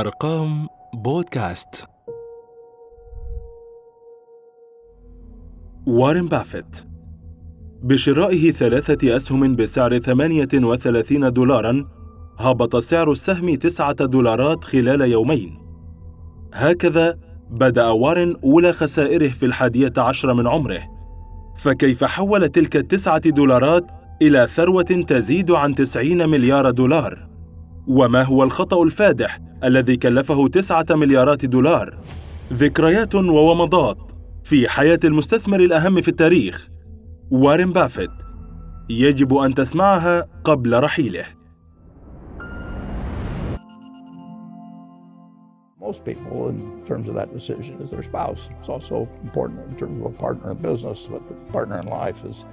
أرقام بودكاست. وارن بافيت. بشرائه ثلاثة أسهم بسعر 38 دولارا هبط سعر السهم تسعة دولارات خلال يومين. هكذا بدأ وارن أولى خسائره في الحادية عشر من عمره. فكيف حول تلك التسعة دولارات إلى ثروة تزيد عن تسعين مليار دولار؟ وما هو الخطأ الفادح الذي كلفه تسعة مليارات دولار؟ ذكريات وومضات في حياة المستثمر الأهم في التاريخ وارن بافيت يجب أن تسمعها قبل رحيله most people in terms of that decision is their spouse. It's also important in terms of a partner in business, but the partner in life is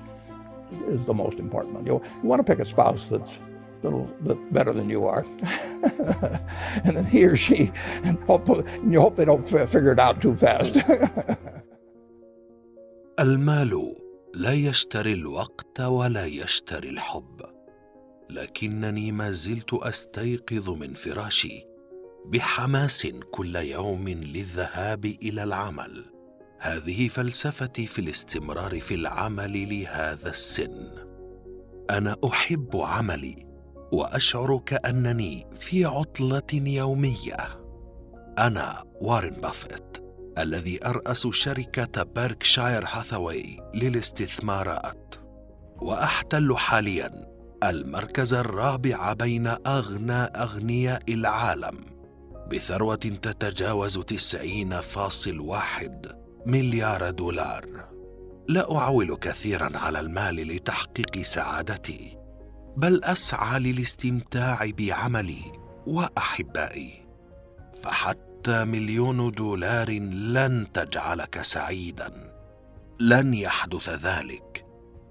is, is the most important. You, you want to pick a spouse that's little bit better than you are, and then he or she, and hope, you hope they don't figure it out too fast. المال لا يشتري الوقت ولا يشتري الحب. لكنني ما زلت أستيقظ من فراشي بحماس كل يوم للذهاب إلى العمل. هذه فلسفتي في الاستمرار في العمل لهذا السن. أنا أحب عملي وأشعر كأنني في عطلة يومية. أنا وارن بافيت الذي أرأس شركة بيركشاير هاثاواي للاستثمارات. وأحتل حاليا المركز الرابع بين أغنى أغنياء العالم بثروة تتجاوز تسعين فاصل واحد مليار دولار. لا أعول كثيرا على المال لتحقيق سعادتي. بل أسعى للاستمتاع بعملي وأحبائي. فحتى حتى مليون دولار لن تجعلك سعيدا. لن يحدث ذلك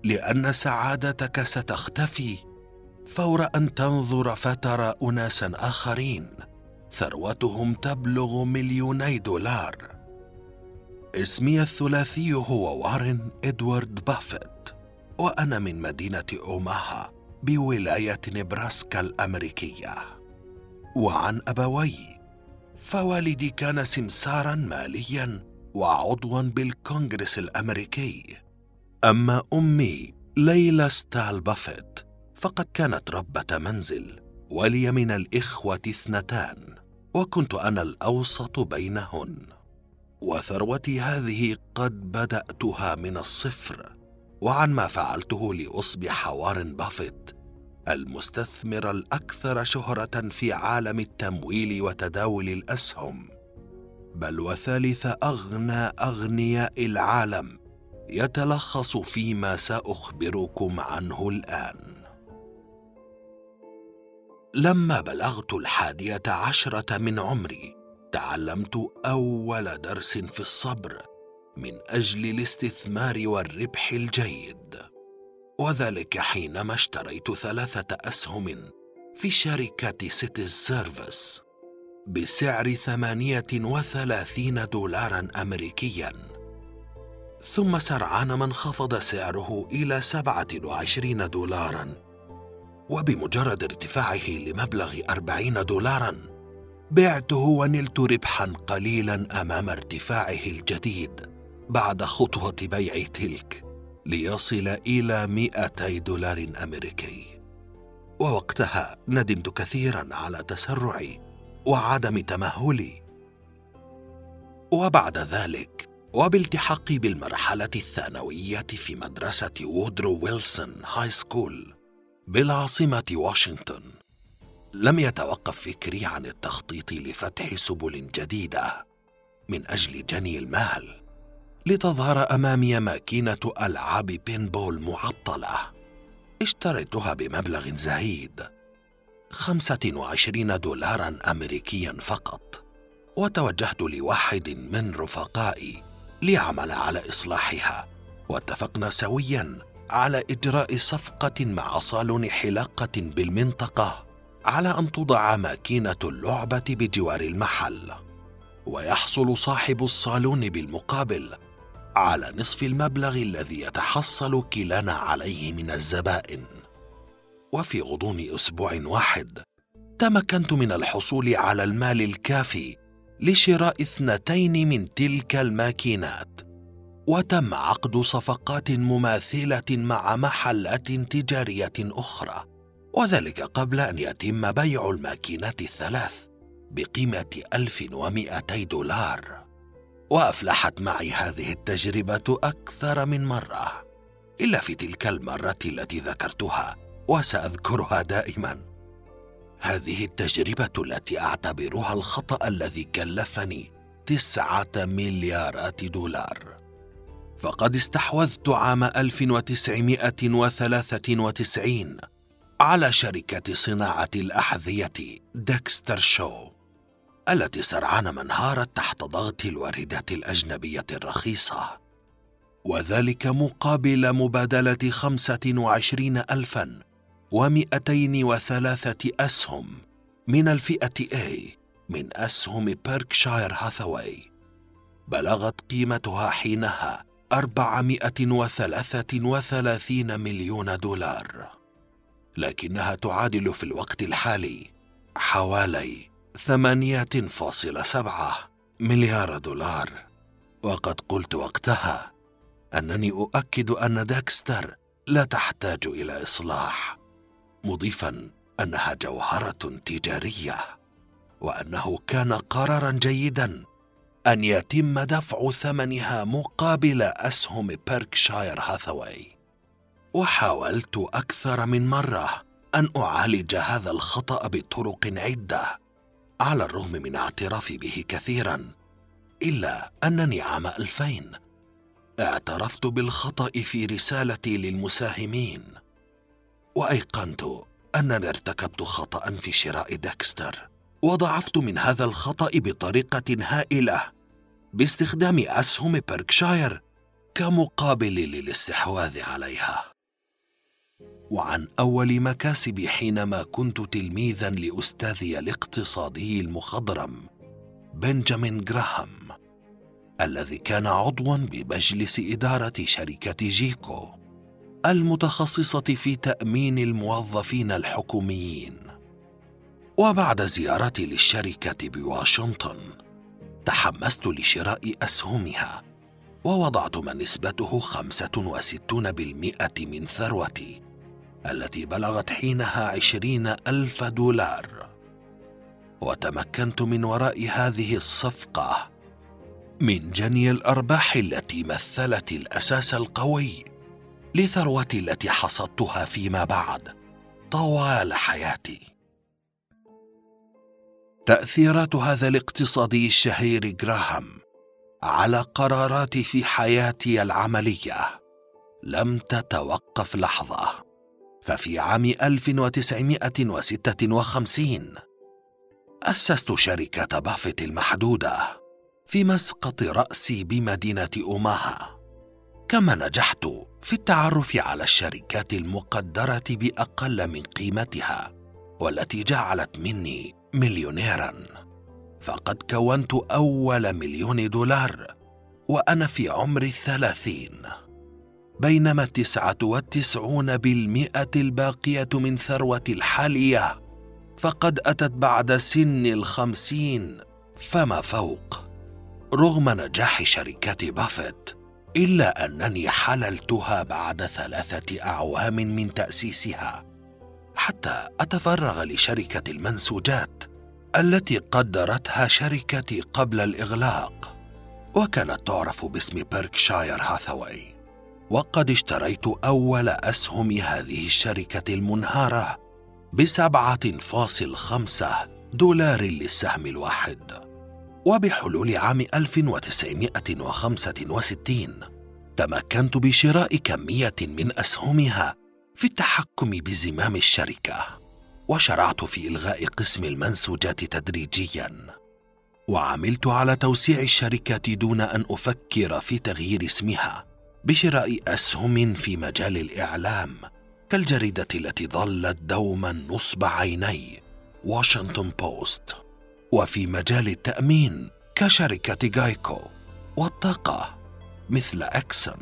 لأن سعادتك ستختفي. فور أن تنظر فترى اناسا آخرين ثروتهم تبلغ مليوني دولار. اسمي الثلاثي هو وارن إدوارد بافيت وأنا من مدينة أوماها. بولاية نبراسكا الأمريكية. وعن أبوي فوالدي كان سمسارا ماليا وعضوا بالكونغرس الأمريكي. أما أمي ليلى ستال بافيت فقد كانت ربه منزل ولي من الإخوة اثنتان وكنت أنا الأوسط بينهن. وثروتي هذه قد بدأتها من الصفر. وعن ما فعلته لأصبح وارن بافيت المستثمر الأكثر شهرة في عالم التمويل وتداول الأسهم. بل وثالث أغنى أغنياء العالم يتلخص فيما سأخبركم عنه الآن. لما بلغت الحادية عشرة من عمري تعلمت أول درس في الصبر من أجل الاستثمار والربح الجيد. وذلك حينما اشتريت ثلاثة أسهم في شركة سيتيز سيرفيس بسعر ثمانية وثلاثين دولارا أمريكيا. ثم سرعان ما انخفض سعره إلى سبعة وعشرين دولارا. وبمجرد ارتفاعه لمبلغ أربعين دولارا بعته ونلت ربحا قليلا أمام ارتفاعه الجديد. بعد خطوة بيع تلك ليصل إلى 200 دولار أمريكي. ووقتها ندمت كثيرا على تسرعي وعدم تمهلي. وبعد ذلك وبالتحاقي بالمرحلة الثانوية في مدرسة وودرو ويلسون High School بالعاصمة واشنطن لم يتوقف فكري عن التخطيط لفتح سبل جديدة من أجل جني المال. لتظهر أمامي ماكينة ألعاب pinball معطلة اشتريتها بمبلغ زهيد. خمسة وعشرين دولارا أمريكيا فقط. وتوجهت لواحد من رفقائي ليعمل على إصلاحها. واتفقنا سويا على إجراء صفقة مع صالون حلاقة بالمنطقة على أن توضع ماكينة اللعبة بجوار المحل. ويحصل صاحب الصالون بالمقابل على نصف المبلغ الذي يتحصل كلانا عليه من الزبائن. وفي غضون أسبوع واحد تمكنت من الحصول على المال الكافي لشراء اثنتين من تلك الماكينات. وتم عقد صفقات مماثلة مع محلات تجارية أخرى وذلك قبل أن يتم بيع الماكينات الثلاث بقيمة 1200 دولار. وأفلحت معي هذه التجربة أكثر من مرة إلا في تلك المرة التي ذكرتها وسأذكرها دائما. هذه التجربة التي أعتبرها الخطأ الذي كلفني تسعة مليارات دولار. فقد استحوذت عام 1993 على شركة صناعة الأحذية ديكستر شو. التي سرعان ما انهارت تحت ضغط الواردات الأجنبية الرخيصة. وذلك مقابل مبادلة خمسة وعشرين ألفا ومئتين وثلاثة أسهم من الفئة A من أسهم بيركشاير هاثاواي بلغت قيمتها حينها أربعمائة وثلاثة وثلاثين مليون دولار. لكنها تعادل في الوقت الحالي حوالي ثمانية فاصلة سبعة مليار دولار. وقد قلت وقتها أنني أؤكد أن داكستر لا تحتاج إلى إصلاح مضيفا أنها جوهرة تجارية وأنه كان قرارا جيدا أن يتم دفع ثمنها مقابل أسهم بيركشاير هاثاواي. وحاولت أكثر من مرة أن أعالج هذا الخطأ بطرق عدة على الرغم من اعترافي به كثيرا إلا أنني عام 2000 اعترفت بالخطأ في رسالتي للمساهمين. وأيقنت أنني ارتكبت خطأ في شراء ديكستر وضعفت من هذا الخطأ بطريقة هائلة باستخدام أسهم بيركشاير كمقابل للاستحواذ عليها. وعن أول مكاسبي حينما كنت تلميذا لأستاذي الاقتصادي المخضرم بنجامين جراهام الذي كان عضوا بمجلس إدارة شركة جيكو المتخصصة في تأمين الموظفين الحكوميين. وبعد زيارتي للشركة بواشنطن تحمست لشراء أسهمها ووضعت ما نسبته خمسة وستون بالمئة من ثروتي. التي بلغت حينها عشرين ألف دولار. وتمكنت من وراء هذه الصفقة من جني الأرباح التي مثلت الأساس القوي لثروتي التي حصدتها فيما بعد طوال حياتي. تأثيرات هذا الاقتصادي الشهير جراهام على قراراتي في حياتي العملية لم تتوقف لحظة. ففي عام 1956 أسست شركة بافيت المحدودة في مسقط رأسي بمدينة أوماها كما نجحت في التعرف على الشركات المقدرة بأقل من قيمتها والتي جعلت مني مليونيرا. فقد كونت أول مليون دولار وأنا في عمر الثلاثين. بينما التسعة والتسعون بالمئة الباقية من ثروتي الحالية فقد أتت بعد سن الخمسين فما فوق. رغم نجاح شركة بافيت إلا أنني حللتها بعد ثلاثة أعوام من تأسيسها حتى أتفرغ لشركة المنسوجات التي قدرتها شركتي قبل الإغلاق وكانت تعرف باسم بيركشاير هاثاواي. وقد اشتريت أول أسهم هذه الشركة المنهارة بسبعة فاصل خمسة دولار للسهم الواحد وبحلول عام 1965 تمكنت بشراء كمية من أسهمها في التحكم بزمام الشركة وشرعت في إلغاء قسم المنسوجات تدريجيا وعملت على توسيع الشركة دون أن أفكر في تغيير اسمها. بشراء أسهم في مجال الإعلام كالجريدة التي ظلت دوما نصب عيني واشنطن بوست وفي مجال التأمين كشركة جايكو والطاقة مثل اكسون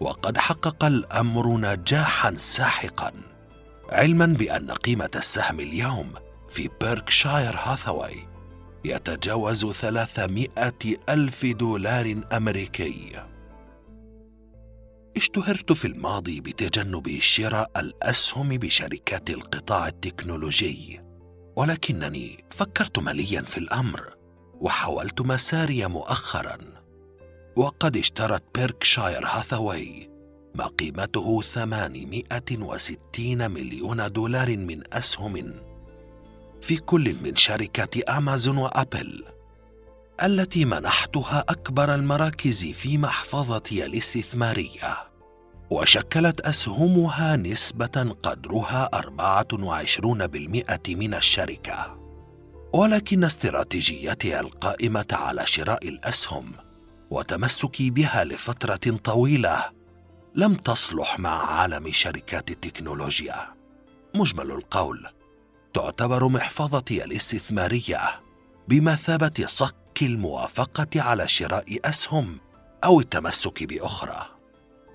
وقد حقق الأمر نجاحا ساحقا علما بأن قيمة السهم اليوم في بيركشاير هاثاواي يتجاوز 300 ألف دولار أمريكي. اشتهرت في الماضي بتجنب شراء الأسهم بشركات القطاع التكنولوجي ولكنني فكرت مليا في الأمر وحاولت مساري مؤخرا. وقد اشترت بيركشاير هاثاواي ما قيمته 860 مليون دولار من أسهم في كل من شركة أمازون وأبل. التي منحتها أكبر المراكز في محفظتي الاستثمارية وشكلت أسهمها نسبة قدرها 24% من الشركة. ولكن استراتيجيتي القائمة على شراء الأسهم وتمسكي بها لفترة طويلة لم تصلح مع عالم شركات التكنولوجيا. مجمل القول. تعتبر محفظتي الاستثمارية بمثابة صك الموافقة على شراء أسهم أو التمسك بأخرى.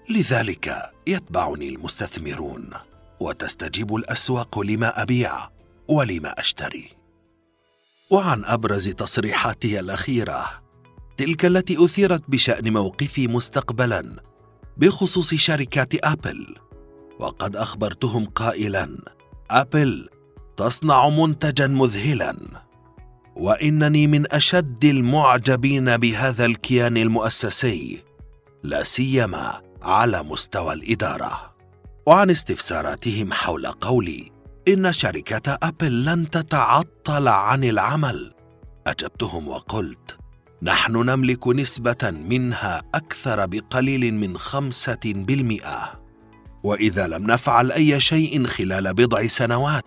لذلك يتبعني المستثمرون وتستجيب الأسواق لما أبيع ولما أشتري. وعن أبرز تصريحاتي الأخيرة تلك التي أثيرت بشأن موقفي مستقبلا بخصوص شركات أبل وقد أخبرتهم قائلا أبل تصنع منتجا مذهلا. وإنني من أشد المعجبين بهذا الكيان المؤسسي لا سيما على مستوى الإدارة. وعن استفساراتهم حول قولي إن شركة أبل لن تتعطل عن العمل. أجبتهم وقلت نحن نملك نسبة منها أكثر بقليل من خمسة بالمئة. وإذا لم نفعل أي شيء خلال بضع سنوات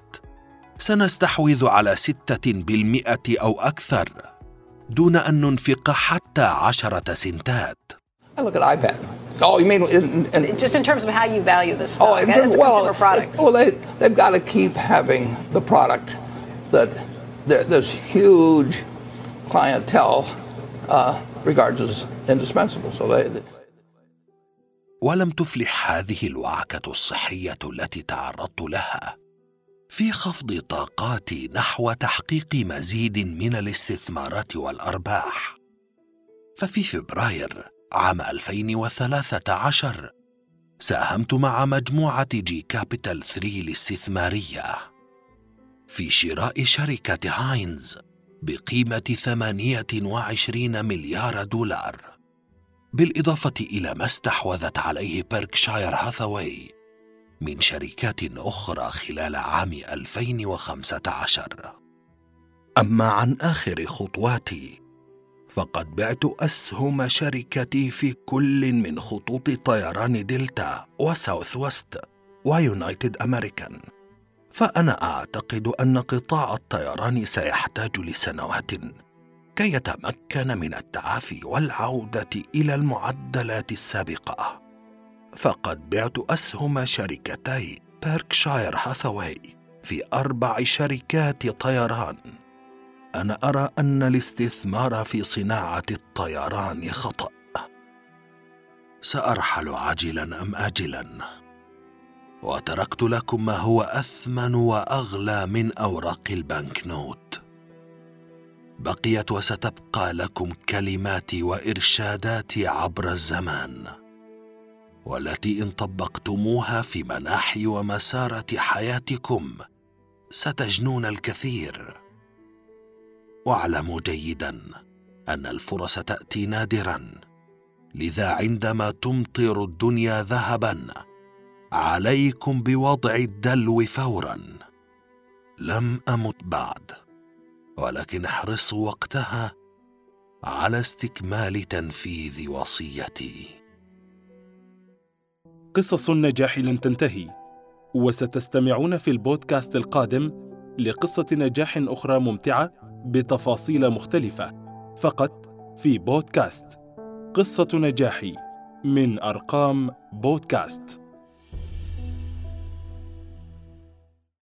سنستحوذ على ستة بالمئة أو أكثر دون أن ننفق حتى عشرة سنتات I look at iPad. Oh, you mean in, in, just in terms of how you value this stock? Oh, in terms, it's well, products. well, they they've got to keep having the product that this huge clientele uh, regards as indispensable. So they, they ولم تفلح هذه الوعكة الصحية التي تعرضت لها في خفض طاقاتي نحو تحقيق مزيد من الاستثمارات والأرباح. ففي فبراير عام 2013 ساهمت مع مجموعة جي كابيتال 3 الاستثمارية. في شراء شركة هاينز بقيمة 28 مليار دولار. بالإضافة إلى ما استحوذت عليه بيركشاير هاثاواي من شركات أخرى خلال عام 2015 أما عن آخر خطواتي فقد بعت أسهم شركتي في كل من خطوط طيران دلتا وساوث ويست ويونايتد أمريكان. فأنا أعتقد أن قطاع الطيران سيحتاج لسنوات كي يتمكن من التعافي والعودة إلى المعدلات السابقة. فقد بعت أسهم شركتي بيركشاير هاثاواي في أربع شركات طيران. أنا أرى أن الاستثمار في صناعة الطيران خطأ. سأرحل عاجلا أم آجلا؟ وتركت لكم ما هو أثمن وأغلى من أوراق البنك نوت بقيت وستبقى لكم كلماتي وإرشاداتي عبر الزمان. والتي إن طبقتموها في مناحي ومسارة حياتكم ستجنون الكثير. واعلموا جيدا أن الفرص تأتي نادرا لذا عندما تمطر الدنيا ذهبا عليكم بوضع الدلو فورا. لم أمت بعد ولكن احرصوا وقتها على استكمال تنفيذ وصيتي. قصص النجاح لن تنتهي. وستستمعون في البودكاست القادم لقصة نجاح أخرى ممتعة بتفاصيل مختلفة فقط في بودكاست. قصة نجاحي من أرقام بودكاست.